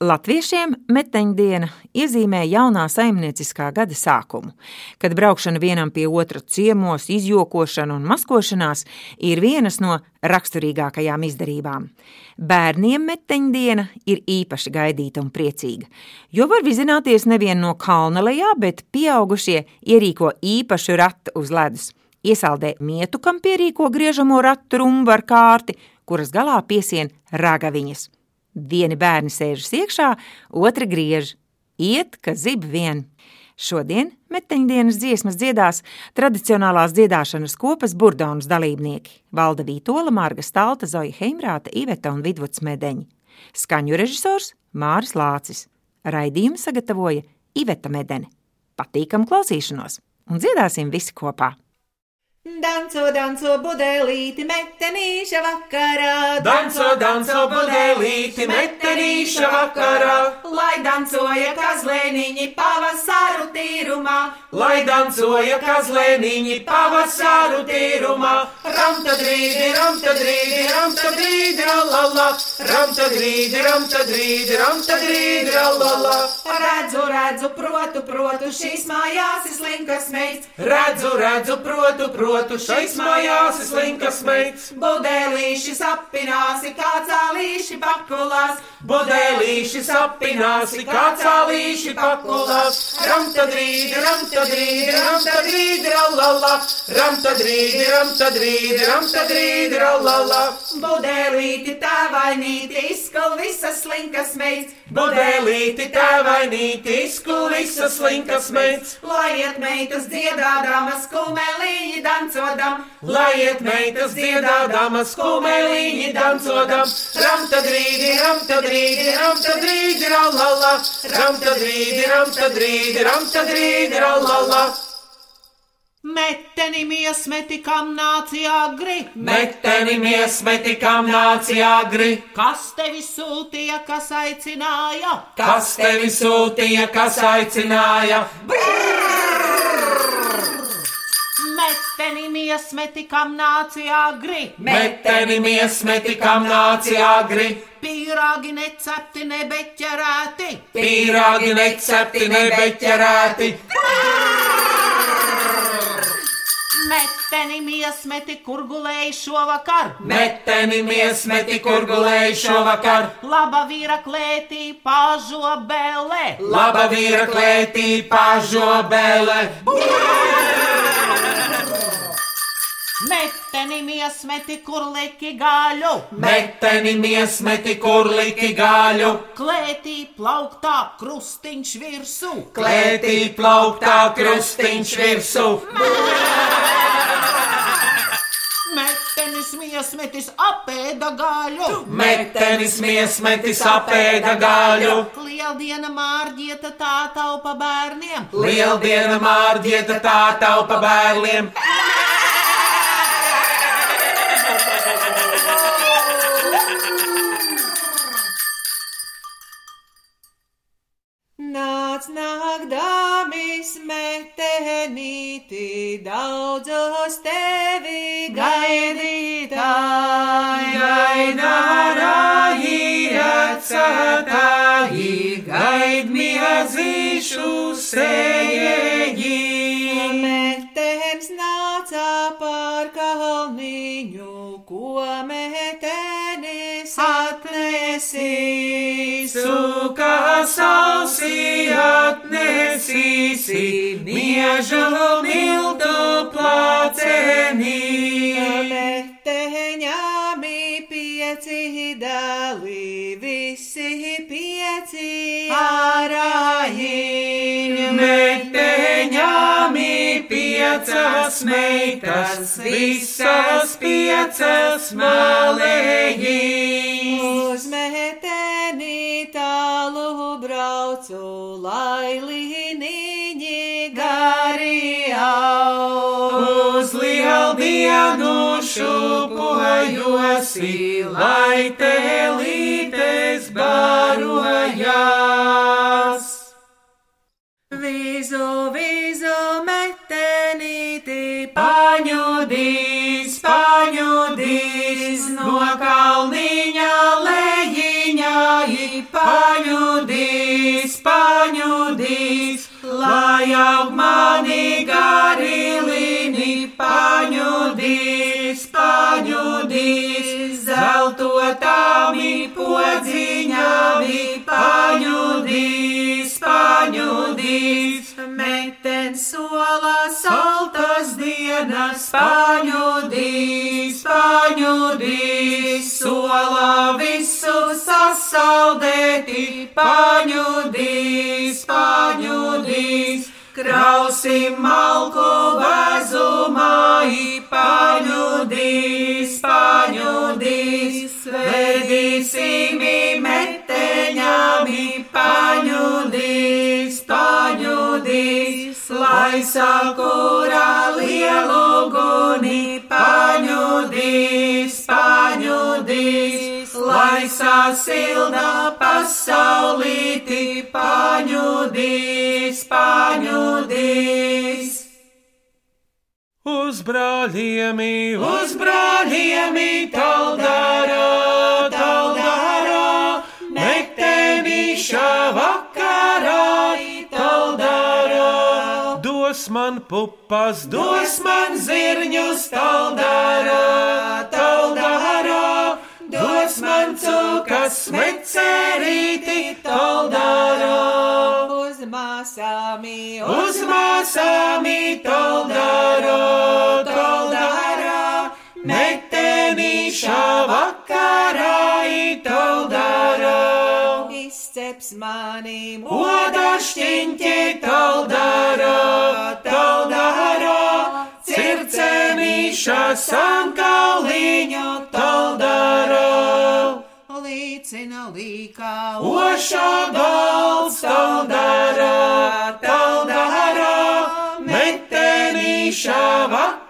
Latviešiem meteņdiena iezīmē jaunā saimnieciskā gada sākumu, kad braukšana vienam pie otra ciemos, izjokošana un maskošanās ir vienas no raksturīgākajām izdarībām. Bērniem meteņdiena ir īpaši gaidīta un priecīga, jo var vizināties nevien no kalna lejā, bet pieaugušie ierīko īpašu ratu uz ledus – iesaldē mietu, kam pierīko griežamo ratu rumbu ar kārti, kuras galā piesien ragaviņas. Vieni bērni sēžas iekšā, otri griež. Iet, ka zib vien. Šodien meteņdienas dziesmas dziedās tradicionālās dziedāšanas kopas burdonas dalībnieki – Valda Vītola, Marga Stalta, Zoja Heimrāta, Iveta un Vidvuds Medeņi. Skaņu režisors Māris Lācis. Raidījumu sagatavoja Iveta Medene. Patīkam klausīšanos un dziedāsim visi kopā! Danco, danco, budelīti, metenīša vakarā. Danco, danco, budelīti, metenīša vakarā. Lai dancoja kazlēniņi pavasaru tīrumā. Lai dancoja kazlēniņi pavasaru tīrumā. Ramta drīdi, ramta drīdi, ramta drīdi, rallala. Ramta drīdi, ramta drīdi, ramta drīdi, rallala. Redzu, redzu, protu, protu, šīs mājās ir slinkas meitas. Redzu, redzu, protu, protu šeit mājās ir slinkas meitas. Budēlīši sapināsi, kā cālīši pakulās. Budēlīši sapināsi, kā cālīši pakulās. Ramta drīdi, ramta drīdi, ramta drīdi, rallala. Ramta drīdi, ramta drīdi, ramta drīdi, rallala. Budēlīti tēvainīti, izskal visas slinkas meitas. Budēlīti tēvainīti, izskal visas slinkas meitas. Lai iet meitas dziedādamas, kumelīņi dancodam. Lai iet meitas dziedādamas, kumelīņi dancodam. Ramta drīdi, ramta drīdi, ramta drīdi, rallala. Ramta drīdi, ramta drīdi, ramta drīdi, rallala. Meteni miesmeti, kam nācija agri, Meteni miesmeti, kam nācija agri. kas tevi sūtīja, kas aicināja. Kas tevi sūtīja, kas aicināja? Meteni miesmeti, kam nācija agri, Meteni miesmeti, kam nācija agri. pīrāgi necepti, nebeķerēti. Pīrāgi necepti, nebeķerēti. Meteni miesmeti, kur gulēji šovakar. Meteni miesmeti, kur gulēji šovakar. Laba vīra klētī, pažobelē. Laba vīra klētī, pažobele. Meteni miesmeti, kur liki gaļu. Meteni miesmeti, kur liki gaļu. Klētī plauktā krustiņš virsū. Klētī plauktā krustiņš virsū. Metenis miesmetis apēda gaļu. Metenis miesmetis apēda gaļu. Lieldiena mārģieta tā taupa bērniem. Lieldiena mārģieta tā taupa bērniem. Nāc, nāk, dāmis, metenīti, daudzos tevi gaidītāji. Gaidārāji atsātāji, gaid miezīšu sējēji. Metens nāca pār kalniņu, ko metenis atnesīs. Suka sausī atnesīsi, miežu miltu placenī. Meteņāmi pieci dēli, visi pieci ārāji. Meteņāmi piecas meitas, visas piecas malēji. Šūpojosi, lai telītes zeltotami podziņami, paņudīs, paņudīs, meten sola saltas dienas, paņudīs, paņudīs, solā visu sasaldēti, paņudīs, paņudīs, krausim malku vazumā, paņudīs, paņudīs, lai sakura lielu guni, paņudīs, paņudīs, lai sasilda pasaulīti, paņudīs, paņudīs. Uz brāļiemi, uz brāļiemi, taldara, Dos man pupas, dos man zirņus, taldara, taldara, dos man cukas, mecerīti, taldara. uz māsāmi, Uz māsāmi taldara, taldara, metenīša vakarā taldara. izceps mani, Odašķiņķi taldara, sankaliņu taldara. līdzina līkā, Ošā galds taldara, taldara, metenīša vakarā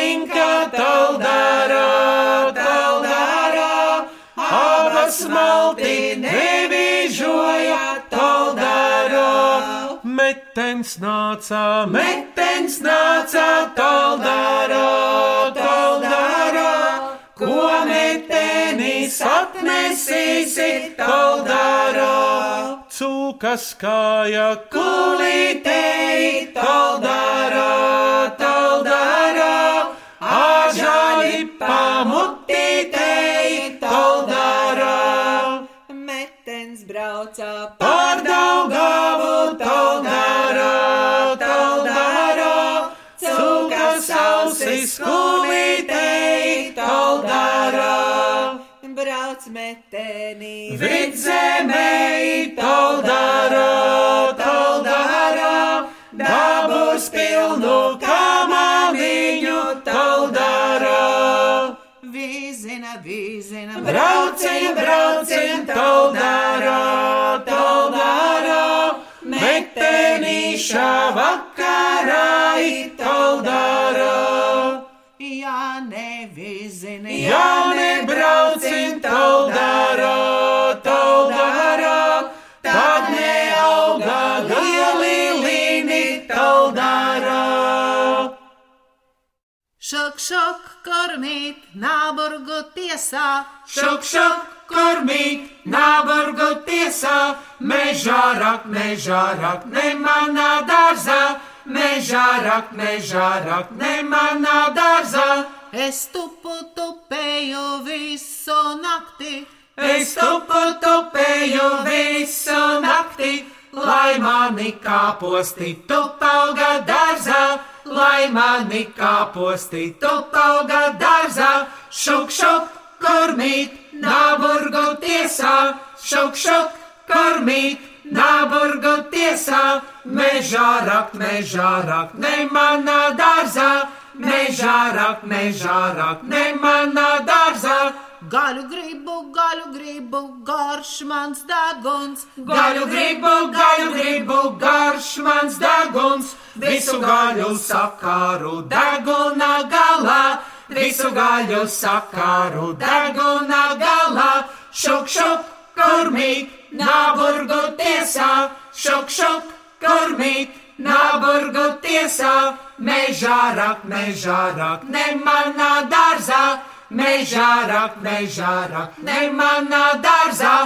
Meita slinka taldara, taldara, abas malti nevižoja taldara. Metens nāca, metens nāca taldara, taldara, ko metenis atnesīsi taldara. Cūkas kāja kulītei taldara, taldara, āžāļi pamutītei taldara. metens brauca, Pār Daugavu taldara, taldara, cūkas ausis kulītei taldara. brauc metenī, Vidzemei taldara, pilnu kamaniņu taldara. vīzina, vīzina, Brauciet, brauciet, taldara, taldara, metenīša vakarā taldara. ja nevīzina, Ja nebrauciet, taldara, taldara, tad neauga lieli līni taldara. Šok, šok, kormīt, nāburgu tiesā. Šok, šok, kormīt, nāburgu tiesā. Mežā rak, mežā rak, ne manā dārzā. Mežā rak, mežā rak, ne manā dārzā. Es tupu tupēju visu nakti. Es tupu tupēju visu nakti, lai mani kāposti tupauga dārzā, lai mani kāposti tupauga dārzā, šuk šuk kormīt, nāburgu tiesā, šuk šuk kormīt. Nāburgu tiesā, mežā rakt, mežā rakt, ne manā dārzā, mežā rakt, mežā rakt, ne manā dārzā. Gaļu gribu, gaļu gribu, garš mans deguns. Gaļu gribu, gaļu gribu, garš mans deguns, visu gaļu sakāru deguna galā, visu gaļu sakāru deguna galā, šuk šuk, kurmīt, nāburgu tiesā, šuk šuk, kurmīt, nāburgu tiesā, mežā rak, mežā rak, ne manā dārzā, mežā rak, mežā rak, ne manā dārzā.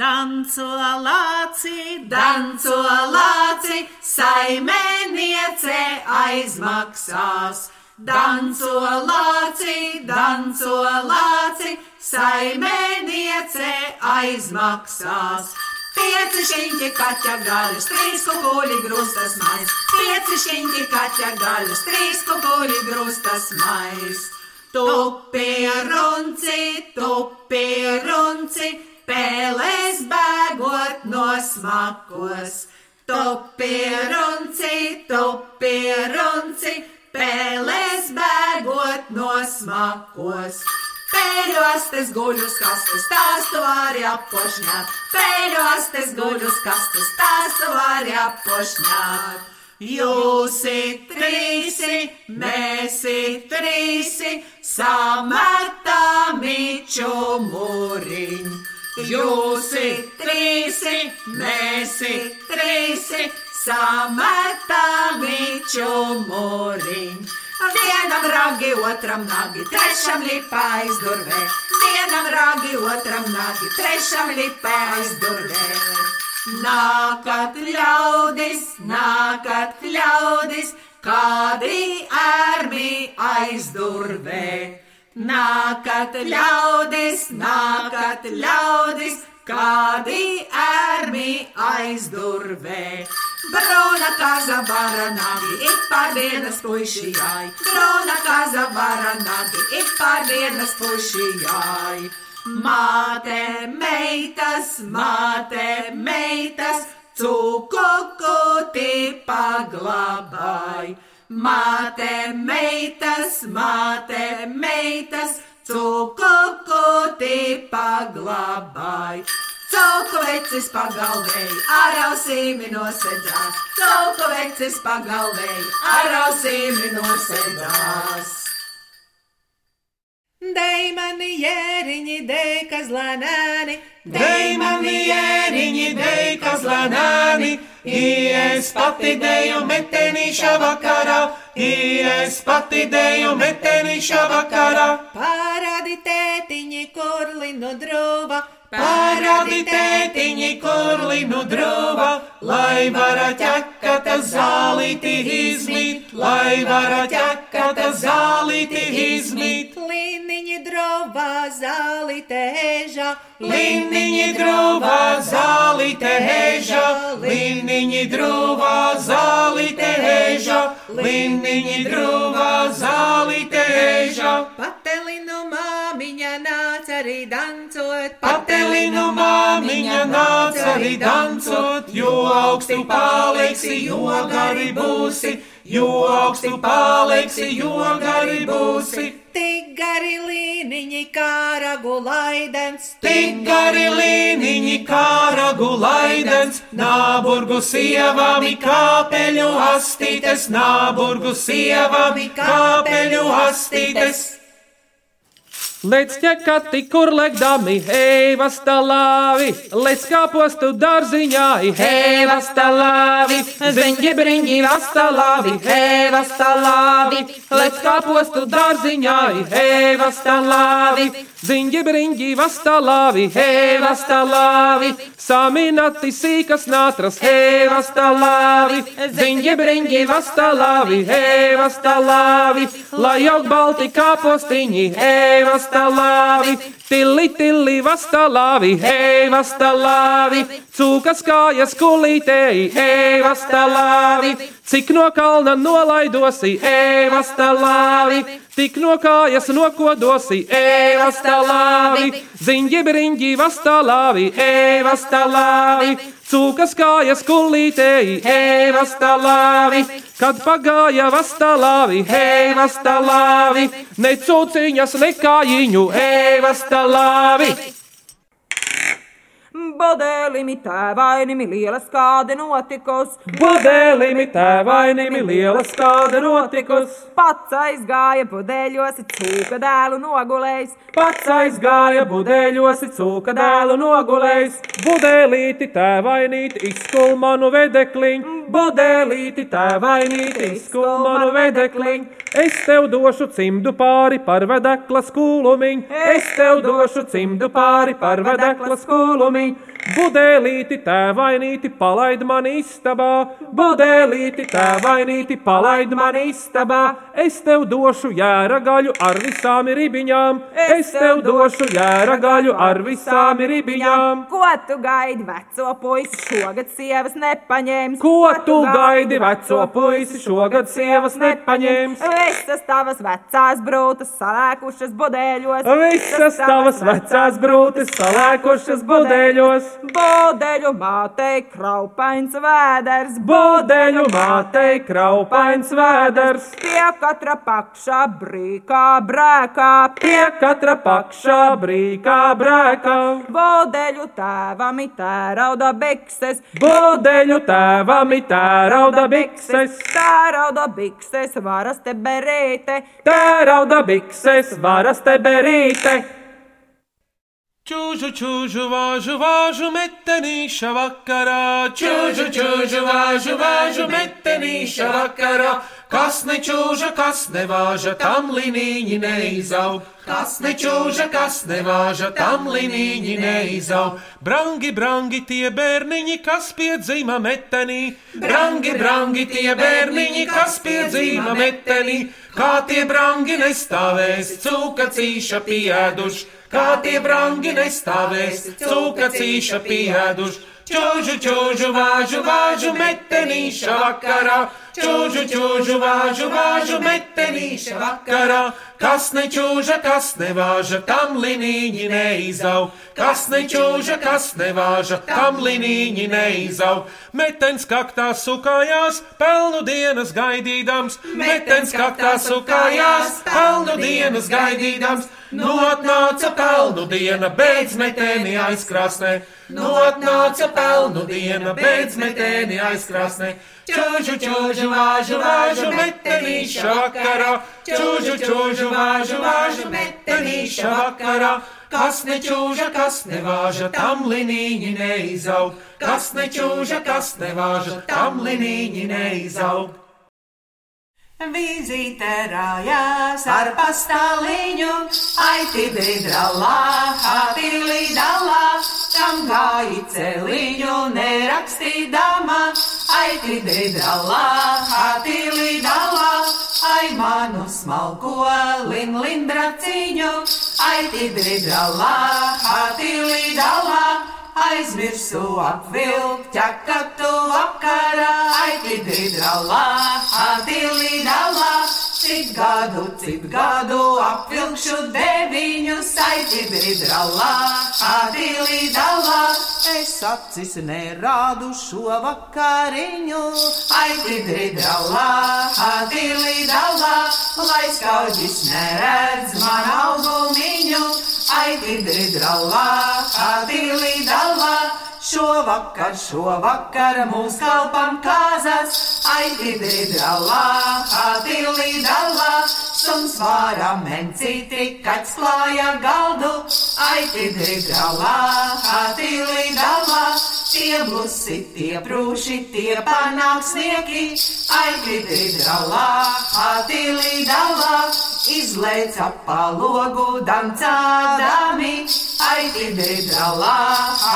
Danco lāci, danco lāci, saimeniece aizmaksās. Danco lāci, danco lāci, saimeniece aizmaksās. Pieci šiņķi kaķa gaļas, trīs kukuļi grūstas mais. Pieci šiņķi kaķa gaļas, trīs kukuļi grūstas mais. Tupi runci, tupi runci, pēlēs bēgot no smakos. Tupi runci, tupi runci, pēlēs bēgot no smakos. Pēļu astes guļus kastes, tās tu vari appošņāt. Pēļu astes guļus kastes, tās tu vari appošņāt. Jūsi trīsi, mēsi trīsi, sametāmi čumuriņ. Jūsi trīsi, mēsi trīsi, sametāmi čumuriņ. Vienam ragi, otram nagi, trešam lipā aizdurvē. Vienam ragi, otram nagi, trešam lipā aizdurvē. Nākat ļaudis, nākat ļaudis, kādi ērmi aizdurvē. Nākat ļaudis, nākat ļaudis, kādi ērmi aizdurvē. Brona kaza baranagi, ik par vienas puišijai. Brona kaza baranagi, ik par vienas puišijai. Māte meitas, māte meitas, cukukuti paglabāj. Māte meitas, māte meitas, cukukuti paglabāj. Cauku vecis pagalvēji, ar ausīm nosedzās. Cauku vecis pagalvēji, ar ausīm nosedzās. Dej mani jēriņi, dej kazlanāni, Dej mani jēriņi, dej kazlanāni, ies pati deju metenīša vakarā, ies pati deju metenīša vakarā. Parādi tētiņi, kurlinu drūva, Parādi tētiņi, kurlinu drūva, lai vara ķekata zālīti izmīt, lai vara ķekata zālīti izmīt. Drūvā, zālīte heža, liniņi drūvā, zālīte heža, liniņi drūvā, zālīte heža. patelinu māmiņa nāca arī dancot, Patelinu māmiņa nāca arī dancot, jo augstu paliksi, jo gari būsi, jo augstu paliksi, jo gari būsi. līniņi kā ragu laidens, Tik gari līniņi kā ragu laidens, nāburgu sievami kāpeļu astītes, nāburgu sievami kāpeļu astītes. Lec ķekati, kur legdami, hei, vastalāvi, lec kāpostu dārziņā, hei, vastalāvi, ziņģi briņģi, vastalāvi, hei, vastalāvi, lec kāpostu dārziņā, hei, vastalāvi, ziņģi briņģi, vastalāvi, hei, vastalāvi, saminati sīkas nātras, hei, vastalāvi, ziņģi briņģi, vastalāvi, hei, vastalāvi, lai aug balti kāpostiņi, hei, vastalāvi vastalāvi, tilli, tilli, vastalāvi, hei, vastalāvi, cūkas kājas kulītēji, hei, vastalāvi, cik no kalna nolaidosi, hei, vastalāvi, tik no kājas nokodosi, hei, vastalāvi, ziņģi, briņģi, vastalāvi, hei, vastalāvi, cūkas kājas kulītēji, hei, vastalāvi, kad pagāja vastalāvi, hei, vastalāvi, ne cūciņas, ne kājiņu, hei, vastalāvi. Bodēlimi tēvainimi liela skāde notikus. Bodēlimi tēvainimi liela skāde notikus. Pats aizgāja budēļos, cūka dēlu nogulējis. Pats aizgāja budēļos, cūka dēlu nogulējis. Budēlīti tēvainīti izskul manu vedekliņu. Budēlīti tēvainīti izskul manu vedekliņu. Es tev došu cimdu pāri par vedekla skūlumiņu. Es tev došu cimdu pāri par vedekla skūlumiņu. Budēlīti, tēvainīti, palaid mani istabā, budēlīti, tēvainīti, palaid mani istabā. Es tev došu jēra gaļu ar visām ribiņām, es tev došu jēra gaļu ar visām ribiņām. Ko tu gaidi, veco puisi, šogad sievas nepaņēmis? Ko tu gaidi, veco puisi, šogad sievas nepaņēmis? Visas tavas vecās brūtas salēkušas budēļos. Visas tavas vecās brūtas salēkušas budēļos. Bodeļu mātei kraupains vēders, bodeļu mātei kraupains vēders. Pie katra pakšā brīkā brēkā, pie katra pakšā brīkā brēkā. Bodeļu tēvam tērauda bikses, bodeļu tēvam tērauda bikses. Tērauda bikses varas te berīte, tērauda bikses varas te berīte. Čūžu, čūžu, vāžu, vāžu, metenīša vakarā. Čūžu, čūžu, vāžu, vāžu, metenīša vakarā. Kas nečūža, kas nevāža, tam linīņi neizaug. Kas nečūža, kas nevāža, tam linīņi neizaug. Brangi, brangi tie bērniņi, kas piedzīma metenī. Brangi, brangi tie bērniņi, kas piedzīma metenī. Kā tie brangi nestāvēs, cūka cīša pieduši kā tie brangi nestāvēs, cūka cīša pieduši. Čūžu, čūžu, vāžu, vāžu, metenīša vakarā, čūžu, čūžu, vāžu, vāžu, metenīša vakarā. Kas nečūža, kas nevāža, tam linīņi neizau. Kas nečūža, kas nevāža, tam linīņi neizau. Metens kaktā sukājās, pelnu dienas gaidīdams. Metens kaktā sukājās, pelnu dienas gaidīdams. Notnāca pelnu diena, beidz metēni aizkrāsnē. Notnāca pelnu diena, beidz metēni aizkrāsnē. Čūžu, čūžu, vāžu, vāžu, metenīša vakarā. Čūžu, čūžu, vāžu, vāžu, metenīša vakarā. Kas nečūža, kas nevāža, tam linīņi neizaug. Kas nečūža, kas nevāža, tam linīņi neizaug. Vizīte rājās ar pastāliņu, aiti dridralā, hati lidalā, kam gāji celiņu nerakstīdama, aiti dridralā, hati lidalā, ai manu smalko lin lindraciņu, aiti dridralā, hati lidalā aizmirsu apvilkt ķekatu vakarā, aitidri dralā, atili dalā. Cik gadu, cik gadu apvilkšu deviņus, aitidri dralā, atili dalā. Es acis nerādu šo vakariņu, aitidri dralā, atili dalā, lai skaudis neredz man augumiņu. Aitidri dralā, atili dalā, šovakar, šovakar mūs kalpam kāzas, aitidri dralā, atili dalā, suns vārā mencīti, kaķis klāja galdu, aiti dridralā, atīlī dalā, tie blusi, tie prūši, tie panāksnieki, aiti dridralā, atīlī dalā, izlēca pa logu dancādami, aiti dridralā,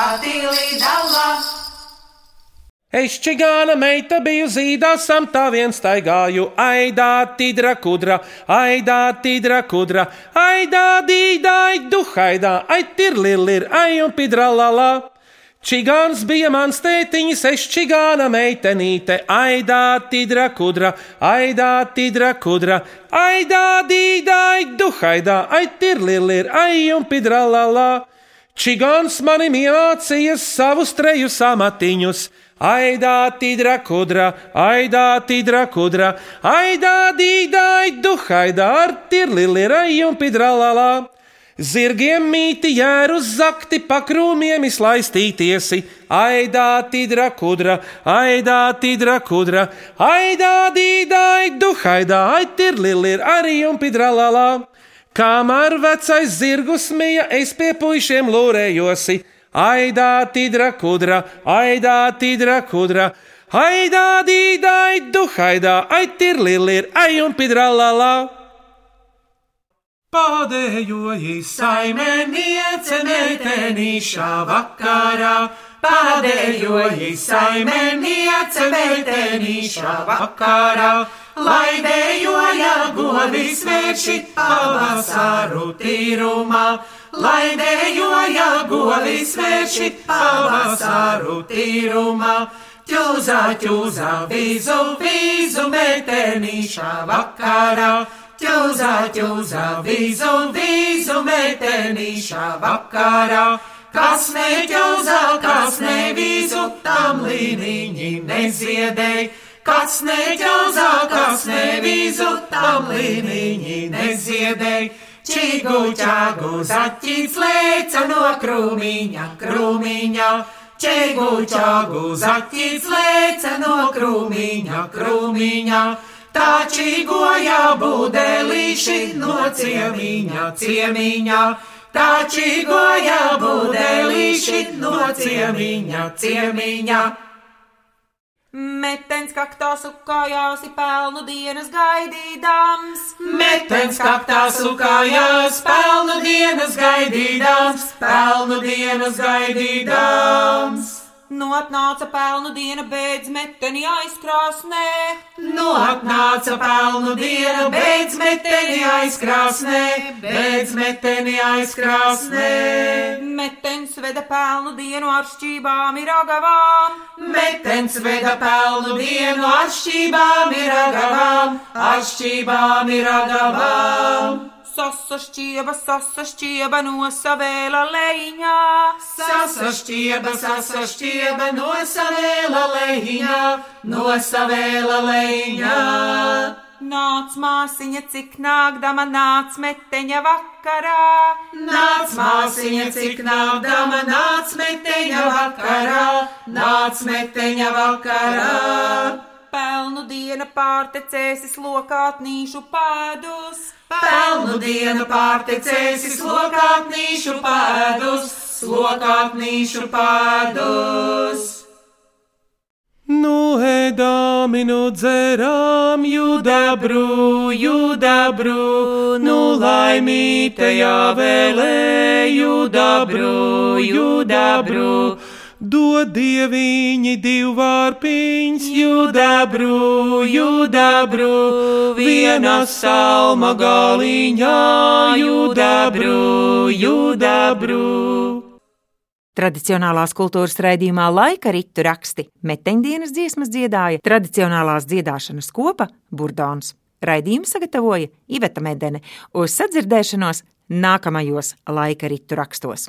atīlī dalā. Es čigāna meita biju zīdā, sam tā vien staigāju, aidā, tīdra kudra, aidā, tīdra kudra, aidā, dīdā, duhaidā, ai, tirlilir, ai, un pidralalā. Čigāns bija mans tētiņš, es čigāna meitenīte, aidā, tīdra kudra, aidā, tīdra kudra, aidā, dīdā, duhaidā, ai, tirlilir, ai, un pidralalā. Čigāns manim iemācīja savus trejus amatiņus. Aidā, tīdra kudra, aidā, tīdra kudra, aidā, dīdai, duhaidā, ar tirlili, rai un pidralalā. Zirgiem mīti jēru zakti, pakrūmiem izlaistītiesi, aidā, tīdra kudra, aidā, tīdra kudra, aidā, dīdai, duhaidā, ai tirlili, arī un pidralalā. Kamēr vecais zirgus mija, es pie puišiem lūrējosi. Aidā, tīdra kudra, aidā, tīdra kudra, aidā, dīdai, duhaidā, ai, tirlilir, ai, un pidralalā. Pādējoji saimeniece meitenīšā vakarā, pādējoji saimeniece meitenīšā vakarā, lai dejoja govis vērši pavasaru tīrumā, lai dejoja govis vērši pavasaru tīrumā. Ķūzā, ķūzā, vīzu, vīzu meitenīšā vakarā. Ķūzā, ķūzā, vīzu, vīzu meitenīšā vakarā. Kas neķūzā, kas nevīzu, tam līniņi neziedēja. Kas neķūzā, kas nevīzu, tam līniņi neziedēja. Čīgu ķāgu zaķis lēca no krūmiņa, krūmiņa. Čīgu ķāgu zaķis lēca no krūmiņa, krūmiņa. Tā čīgoja būdelīši no ciemiņa, ciemiņa. Tā čīgoja būdelīši no ciemiņa, ciemiņa. Metens kaktā sukājās, pelnu dienas gaidīdams. Metens kaktā sukājās, pelnu dienas gaidīdams, pelnu dienas gaidīdams. Nu atnāca pelnu diena, beidz meteni aizkrāsnē. Nu atnāca pelnu diena, beidz meteni aizkrāsnē, beidz meteni aizkrāsnē. Metens veda pelnu dienu ar šķībām ir agavām. Metens veda pelnu dienu ar šķībām ir agavām, ar šķībām ir agavām. Sasa šķieba, sasa šķieba no savēla leņā. Sasa šķieba, sasa šķieba no savēla leņā, no savēla leņā. Nāc māsiņa, cik nākdama nāc meteņa vakarā. Nāc māsiņa, cik nākdama nāc meteņa vakarā, nāc meteņa vakarā. Pelnu diena pārtecēsis lokātnīšu pēdus. Pelnu diena pārtecēsis lokātnīšu pēdus, lokātnīšu pēdus. Nu ēdām, nu dzerām, jūdabru, jūdabru, nu laimītajā vēlē, jūdabru, jūdabru. Dod dieviņi divu vārpiņus, jūdabru, jūdabru, viena salma galiņā, jūdabru, jūdabru. Tradicionālās kultūras raidījumā laika ritu raksti meteņdienas dziesmas dziedāja tradicionālās dziedāšanas kopa Burdons. Raidījumu sagatavoja Iveta Medene uz sadzirdēšanos nākamajos laika ritu rakstos.